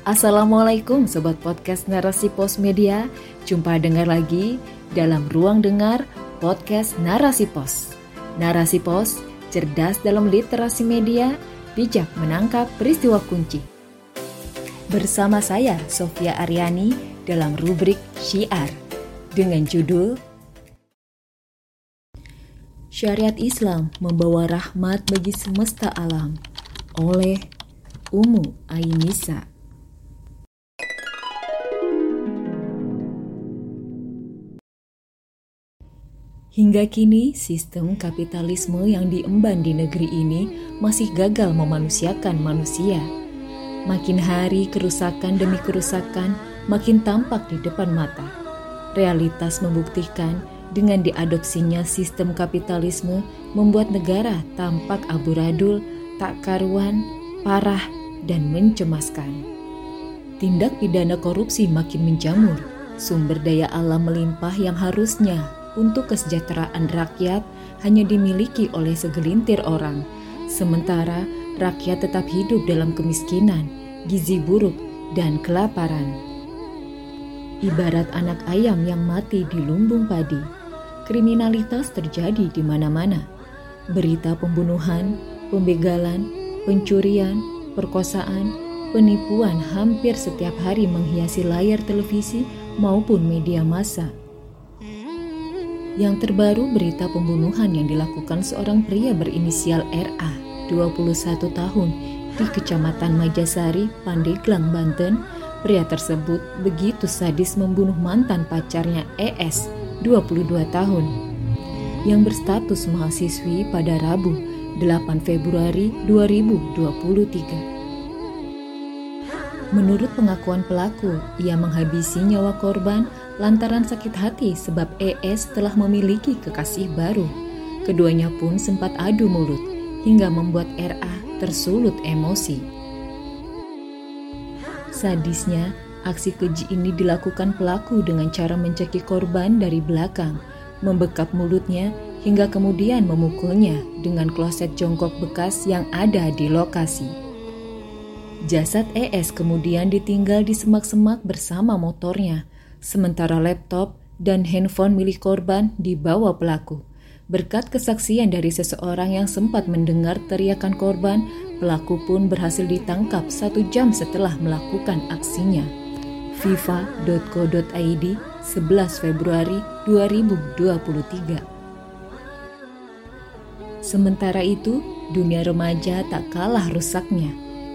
Assalamualaikum Sobat Podcast Narasi Pos Media. Jumpa dengar lagi dalam Ruang Dengar Podcast Narasi Pos. Narasi Pos, cerdas dalam literasi media, bijak menangkap peristiwa kunci. Bersama saya Sofia Aryani dalam rubrik Syiar. Dengan judul Syariat Islam membawa rahmat bagi semesta alam oleh Umu Ainisa. Hingga kini, sistem kapitalisme yang diemban di negeri ini masih gagal memanusiakan manusia. Makin hari, kerusakan demi kerusakan makin tampak di depan mata. Realitas membuktikan dengan diadopsinya sistem kapitalisme membuat negara tampak aburadul, tak karuan, parah, dan mencemaskan. Tindak pidana korupsi makin menjamur, sumber daya alam melimpah yang harusnya untuk kesejahteraan rakyat hanya dimiliki oleh segelintir orang, sementara rakyat tetap hidup dalam kemiskinan, gizi buruk, dan kelaparan. Ibarat anak ayam yang mati di lumbung padi, kriminalitas terjadi di mana-mana. Berita pembunuhan, pembegalan, pencurian, perkosaan, penipuan hampir setiap hari menghiasi layar televisi maupun media massa. Yang terbaru berita pembunuhan yang dilakukan seorang pria berinisial RA, 21 tahun, di Kecamatan Majasari, Pandeglang, Banten. Pria tersebut begitu sadis membunuh mantan pacarnya ES, 22 tahun, yang berstatus mahasiswi pada Rabu, 8 Februari 2023. Menurut pengakuan pelaku, ia menghabisi nyawa korban lantaran sakit hati sebab ES telah memiliki kekasih baru. Keduanya pun sempat adu mulut hingga membuat RA tersulut emosi. Sadisnya, aksi keji ini dilakukan pelaku dengan cara mencekik korban dari belakang, membekap mulutnya hingga kemudian memukulnya dengan kloset jongkok bekas yang ada di lokasi. Jasad ES kemudian ditinggal di semak-semak bersama motornya sementara laptop dan handphone milik korban dibawa pelaku. Berkat kesaksian dari seseorang yang sempat mendengar teriakan korban, pelaku pun berhasil ditangkap satu jam setelah melakukan aksinya. FIFA.co.id 11 Februari 2023 Sementara itu, dunia remaja tak kalah rusaknya.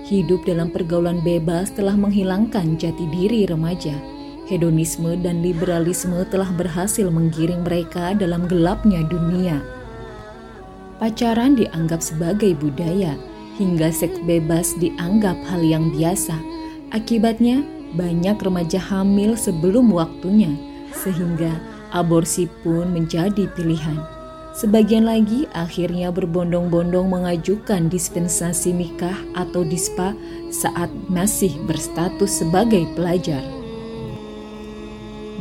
Hidup dalam pergaulan bebas telah menghilangkan jati diri remaja hedonisme dan liberalisme telah berhasil menggiring mereka dalam gelapnya dunia. Pacaran dianggap sebagai budaya, hingga seks bebas dianggap hal yang biasa. Akibatnya, banyak remaja hamil sebelum waktunya, sehingga aborsi pun menjadi pilihan. Sebagian lagi akhirnya berbondong-bondong mengajukan dispensasi nikah atau dispa saat masih berstatus sebagai pelajar.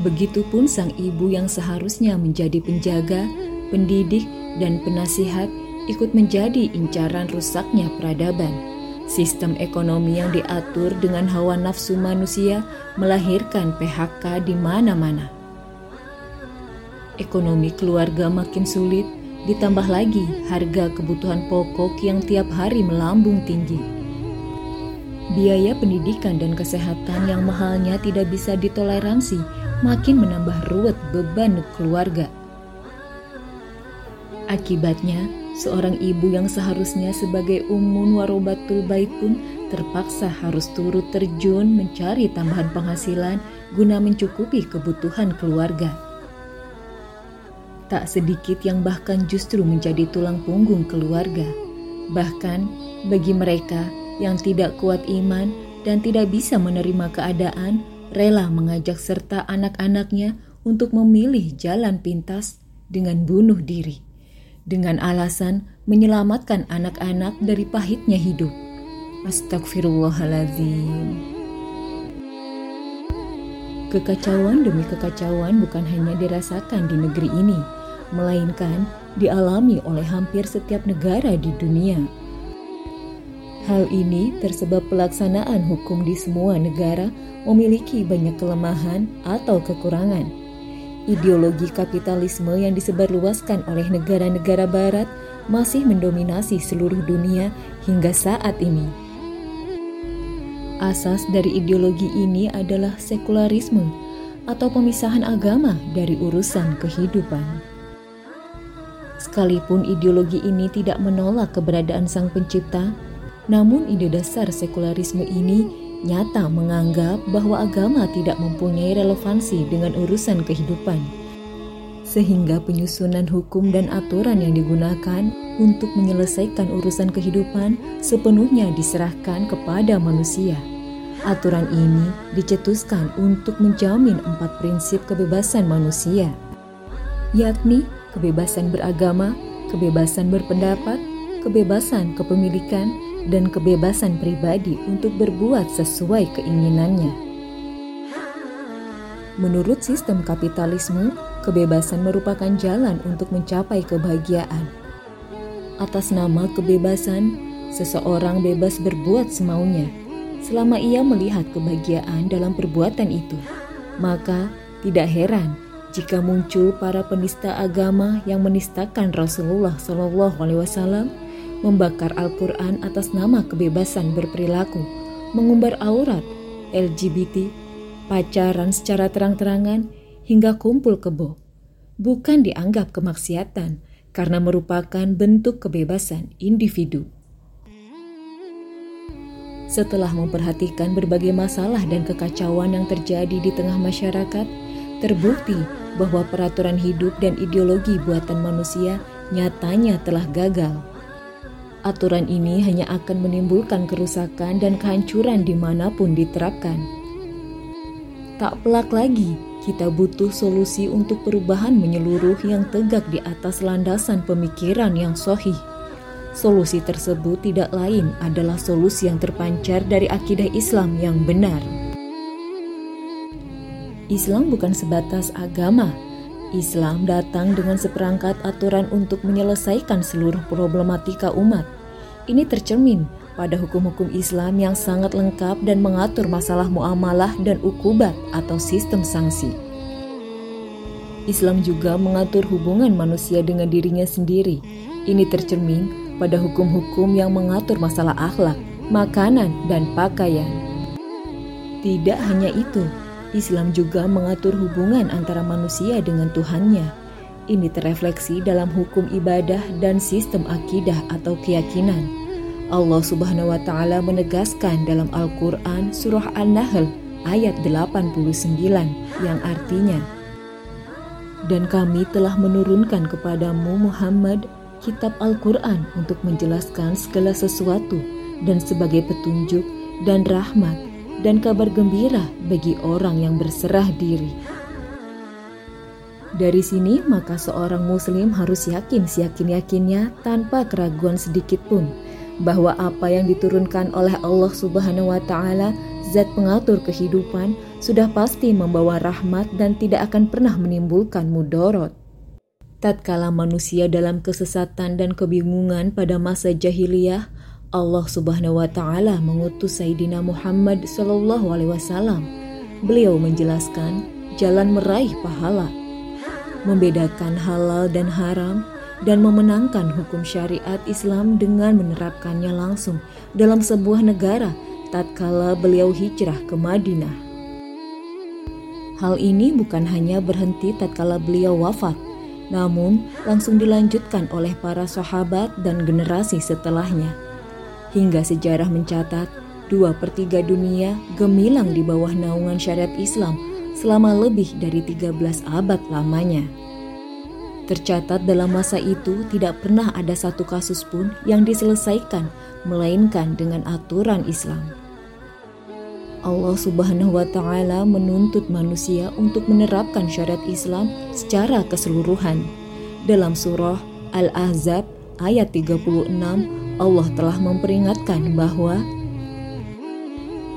Begitupun sang ibu yang seharusnya menjadi penjaga, pendidik, dan penasihat ikut menjadi incaran rusaknya peradaban. Sistem ekonomi yang diatur dengan hawa nafsu manusia melahirkan PHK di mana-mana. Ekonomi keluarga makin sulit, ditambah lagi harga kebutuhan pokok yang tiap hari melambung tinggi. Biaya pendidikan dan kesehatan yang mahalnya tidak bisa ditoleransi makin menambah ruwet beban keluarga. Akibatnya, seorang ibu yang seharusnya sebagai umun warobatul bait pun terpaksa harus turut terjun mencari tambahan penghasilan guna mencukupi kebutuhan keluarga. Tak sedikit yang bahkan justru menjadi tulang punggung keluarga. Bahkan bagi mereka yang tidak kuat iman dan tidak bisa menerima keadaan, rela mengajak serta anak-anaknya untuk memilih jalan pintas dengan bunuh diri, dengan alasan menyelamatkan anak-anak dari pahitnya hidup. Astagfirullahaladzim. Kekacauan demi kekacauan bukan hanya dirasakan di negeri ini, melainkan dialami oleh hampir setiap negara di dunia. Hal ini tersebab pelaksanaan hukum di semua negara memiliki banyak kelemahan atau kekurangan. Ideologi kapitalisme yang disebarluaskan oleh negara-negara barat masih mendominasi seluruh dunia hingga saat ini. Asas dari ideologi ini adalah sekularisme atau pemisahan agama dari urusan kehidupan. Sekalipun ideologi ini tidak menolak keberadaan Sang Pencipta, namun ide dasar sekularisme ini nyata menganggap bahwa agama tidak mempunyai relevansi dengan urusan kehidupan. Sehingga penyusunan hukum dan aturan yang digunakan untuk menyelesaikan urusan kehidupan sepenuhnya diserahkan kepada manusia. Aturan ini dicetuskan untuk menjamin empat prinsip kebebasan manusia, yakni kebebasan beragama, kebebasan berpendapat, kebebasan kepemilikan, dan kebebasan pribadi untuk berbuat sesuai keinginannya. Menurut sistem kapitalisme, kebebasan merupakan jalan untuk mencapai kebahagiaan. Atas nama kebebasan, seseorang bebas berbuat semaunya selama ia melihat kebahagiaan dalam perbuatan itu. Maka, tidak heran jika muncul para penista agama yang menistakan Rasulullah Shallallahu Alaihi Wasallam membakar Al-Quran atas nama kebebasan berperilaku, mengumbar aurat, LGBT, pacaran secara terang-terangan, hingga kumpul kebo. Bukan dianggap kemaksiatan karena merupakan bentuk kebebasan individu. Setelah memperhatikan berbagai masalah dan kekacauan yang terjadi di tengah masyarakat, terbukti bahwa peraturan hidup dan ideologi buatan manusia nyatanya telah gagal. Aturan ini hanya akan menimbulkan kerusakan dan kehancuran di mana pun diterapkan. Tak pelak lagi, kita butuh solusi untuk perubahan menyeluruh yang tegak di atas landasan pemikiran yang sohih. Solusi tersebut tidak lain adalah solusi yang terpancar dari akidah Islam yang benar. Islam bukan sebatas agama, Islam datang dengan seperangkat aturan untuk menyelesaikan seluruh problematika umat. Ini tercermin pada hukum-hukum Islam yang sangat lengkap dan mengatur masalah muamalah dan ukubat atau sistem sanksi. Islam juga mengatur hubungan manusia dengan dirinya sendiri. Ini tercermin pada hukum-hukum yang mengatur masalah akhlak, makanan, dan pakaian. Tidak hanya itu, Islam juga mengatur hubungan antara manusia dengan Tuhannya. Ini terefleksi dalam hukum ibadah dan sistem akidah atau keyakinan. Allah Subhanahu wa taala menegaskan dalam Al-Qur'an surah An-Nahl ayat 89 yang artinya Dan kami telah menurunkan kepadamu Muhammad kitab Al-Qur'an untuk menjelaskan segala sesuatu dan sebagai petunjuk dan rahmat dan kabar gembira bagi orang yang berserah diri. Dari sini, maka seorang Muslim harus yakin seyakin-yakinnya tanpa keraguan sedikit pun bahwa apa yang diturunkan oleh Allah Subhanahu wa Ta'ala, zat pengatur kehidupan, sudah pasti membawa rahmat dan tidak akan pernah menimbulkan mudorot. Tatkala manusia dalam kesesatan dan kebingungan pada masa jahiliyah, Allah Subhanahu wa taala mengutus Sayyidina Muhammad sallallahu alaihi wasallam. Beliau menjelaskan jalan meraih pahala, membedakan halal dan haram dan memenangkan hukum syariat Islam dengan menerapkannya langsung dalam sebuah negara tatkala beliau hijrah ke Madinah. Hal ini bukan hanya berhenti tatkala beliau wafat, namun langsung dilanjutkan oleh para sahabat dan generasi setelahnya Hingga sejarah mencatat, dua per tiga dunia gemilang di bawah naungan syariat Islam selama lebih dari 13 abad lamanya. Tercatat dalam masa itu tidak pernah ada satu kasus pun yang diselesaikan melainkan dengan aturan Islam. Allah Subhanahu wa taala menuntut manusia untuk menerapkan syariat Islam secara keseluruhan. Dalam surah Al-Ahzab ayat 36 Allah telah memperingatkan bahwa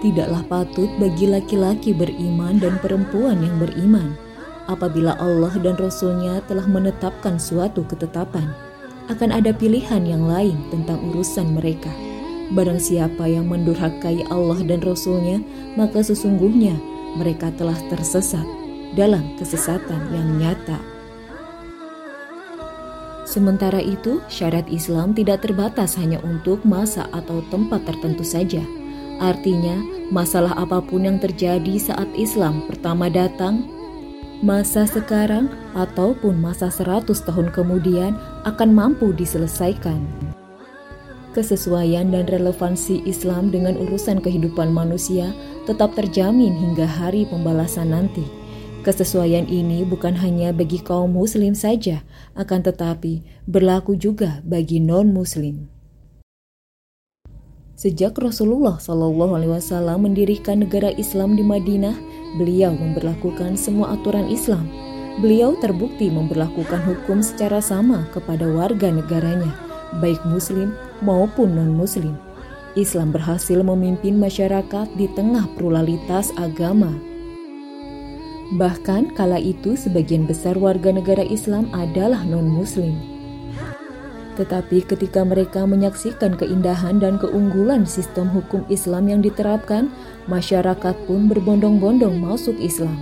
tidaklah patut bagi laki-laki beriman dan perempuan yang beriman apabila Allah dan Rasul-Nya telah menetapkan suatu ketetapan akan ada pilihan yang lain tentang urusan mereka Barang siapa yang mendurhakai Allah dan Rasulnya, maka sesungguhnya mereka telah tersesat dalam kesesatan yang nyata. Sementara itu, syarat Islam tidak terbatas hanya untuk masa atau tempat tertentu saja. Artinya, masalah apa pun yang terjadi saat Islam pertama datang, masa sekarang ataupun masa 100 tahun kemudian akan mampu diselesaikan. Kesesuaian dan relevansi Islam dengan urusan kehidupan manusia tetap terjamin hingga hari pembalasan nanti. Kesesuaian ini bukan hanya bagi kaum muslim saja, akan tetapi berlaku juga bagi non-muslim. Sejak Rasulullah Shallallahu Alaihi Wasallam mendirikan negara Islam di Madinah, beliau memperlakukan semua aturan Islam. Beliau terbukti memperlakukan hukum secara sama kepada warga negaranya, baik Muslim maupun non-Muslim. Islam berhasil memimpin masyarakat di tengah pluralitas agama, Bahkan kala itu sebagian besar warga negara Islam adalah non-muslim. Tetapi ketika mereka menyaksikan keindahan dan keunggulan sistem hukum Islam yang diterapkan, masyarakat pun berbondong-bondong masuk Islam.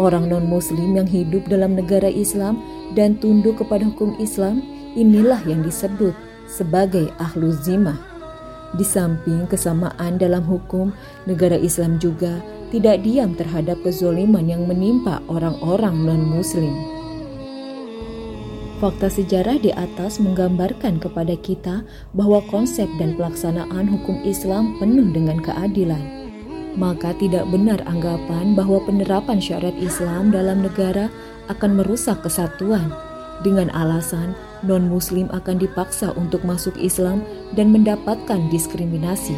Orang non-muslim yang hidup dalam negara Islam dan tunduk kepada hukum Islam, inilah yang disebut sebagai ahlu zimah. Di samping kesamaan dalam hukum, negara Islam juga tidak diam terhadap kezoliman yang menimpa orang-orang non-Muslim. Fakta sejarah di atas menggambarkan kepada kita bahwa konsep dan pelaksanaan hukum Islam penuh dengan keadilan. Maka tidak benar anggapan bahwa penerapan syariat Islam dalam negara akan merusak kesatuan dengan alasan non-Muslim akan dipaksa untuk masuk Islam dan mendapatkan diskriminasi.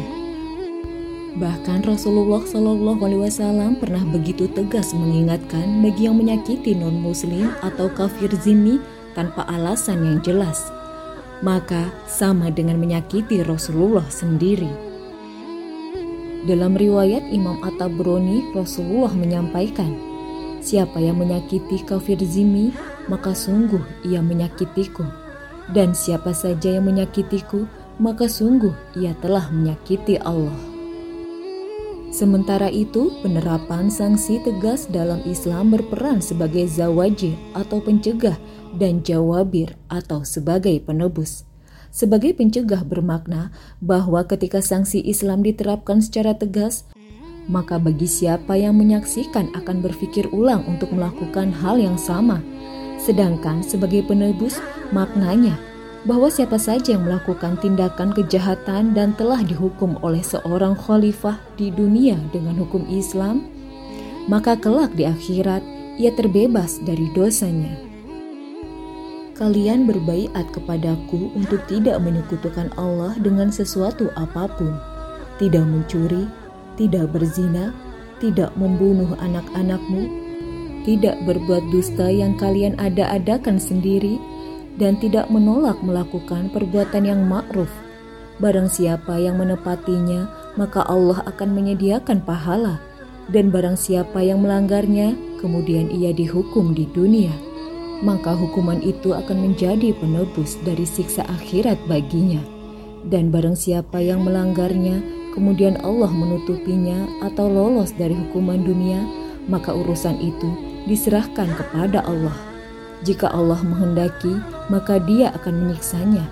Bahkan Rasulullah Shallallahu Alaihi Wasallam pernah begitu tegas mengingatkan bagi yang menyakiti non Muslim atau kafir zimmi tanpa alasan yang jelas, maka sama dengan menyakiti Rasulullah sendiri. Dalam riwayat Imam At-Tabrani, Rasulullah menyampaikan, Siapa yang menyakiti kafir zimmi, maka sungguh ia menyakitiku. Dan siapa saja yang menyakitiku, maka sungguh ia telah menyakiti Allah. Sementara itu, penerapan sanksi tegas dalam Islam berperan sebagai zawajir atau pencegah dan jawabir atau sebagai penebus. Sebagai pencegah bermakna bahwa ketika sanksi Islam diterapkan secara tegas, maka bagi siapa yang menyaksikan akan berpikir ulang untuk melakukan hal yang sama. Sedangkan sebagai penebus, maknanya bahwa siapa saja yang melakukan tindakan kejahatan dan telah dihukum oleh seorang khalifah di dunia dengan hukum Islam, maka kelak di akhirat ia terbebas dari dosanya. Kalian berbaiat kepadaku untuk tidak menyekutukan Allah dengan sesuatu apa pun, tidak mencuri, tidak berzina, tidak membunuh anak-anakmu, tidak berbuat dusta yang kalian ada-adakan sendiri, dan tidak menolak melakukan perbuatan yang ma'ruf. Barang siapa yang menepatinya, maka Allah akan menyediakan pahala. Dan barang siapa yang melanggarnya, kemudian ia dihukum di dunia, maka hukuman itu akan menjadi penebus dari siksa akhirat baginya. Dan barang siapa yang melanggarnya, kemudian Allah menutupinya atau lolos dari hukuman dunia, maka urusan itu diserahkan kepada Allah. Jika Allah menghendaki, maka Dia akan menyiksanya,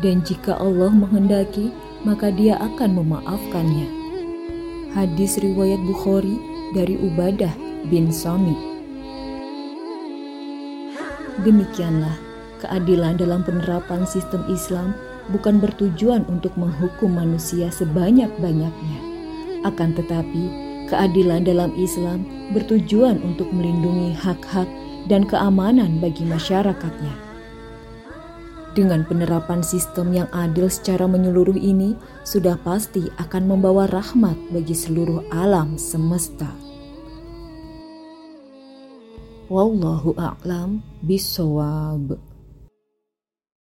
dan jika Allah menghendaki, maka Dia akan memaafkannya. Hadis riwayat Bukhari dari Ubadah bin Samit. Demikianlah keadilan dalam penerapan sistem Islam bukan bertujuan untuk menghukum manusia sebanyak-banyaknya, akan tetapi keadilan dalam Islam bertujuan untuk melindungi hak-hak dan keamanan bagi masyarakatnya. Dengan penerapan sistem yang adil secara menyeluruh ini, sudah pasti akan membawa rahmat bagi seluruh alam semesta. Wallahu a'lam bisawab.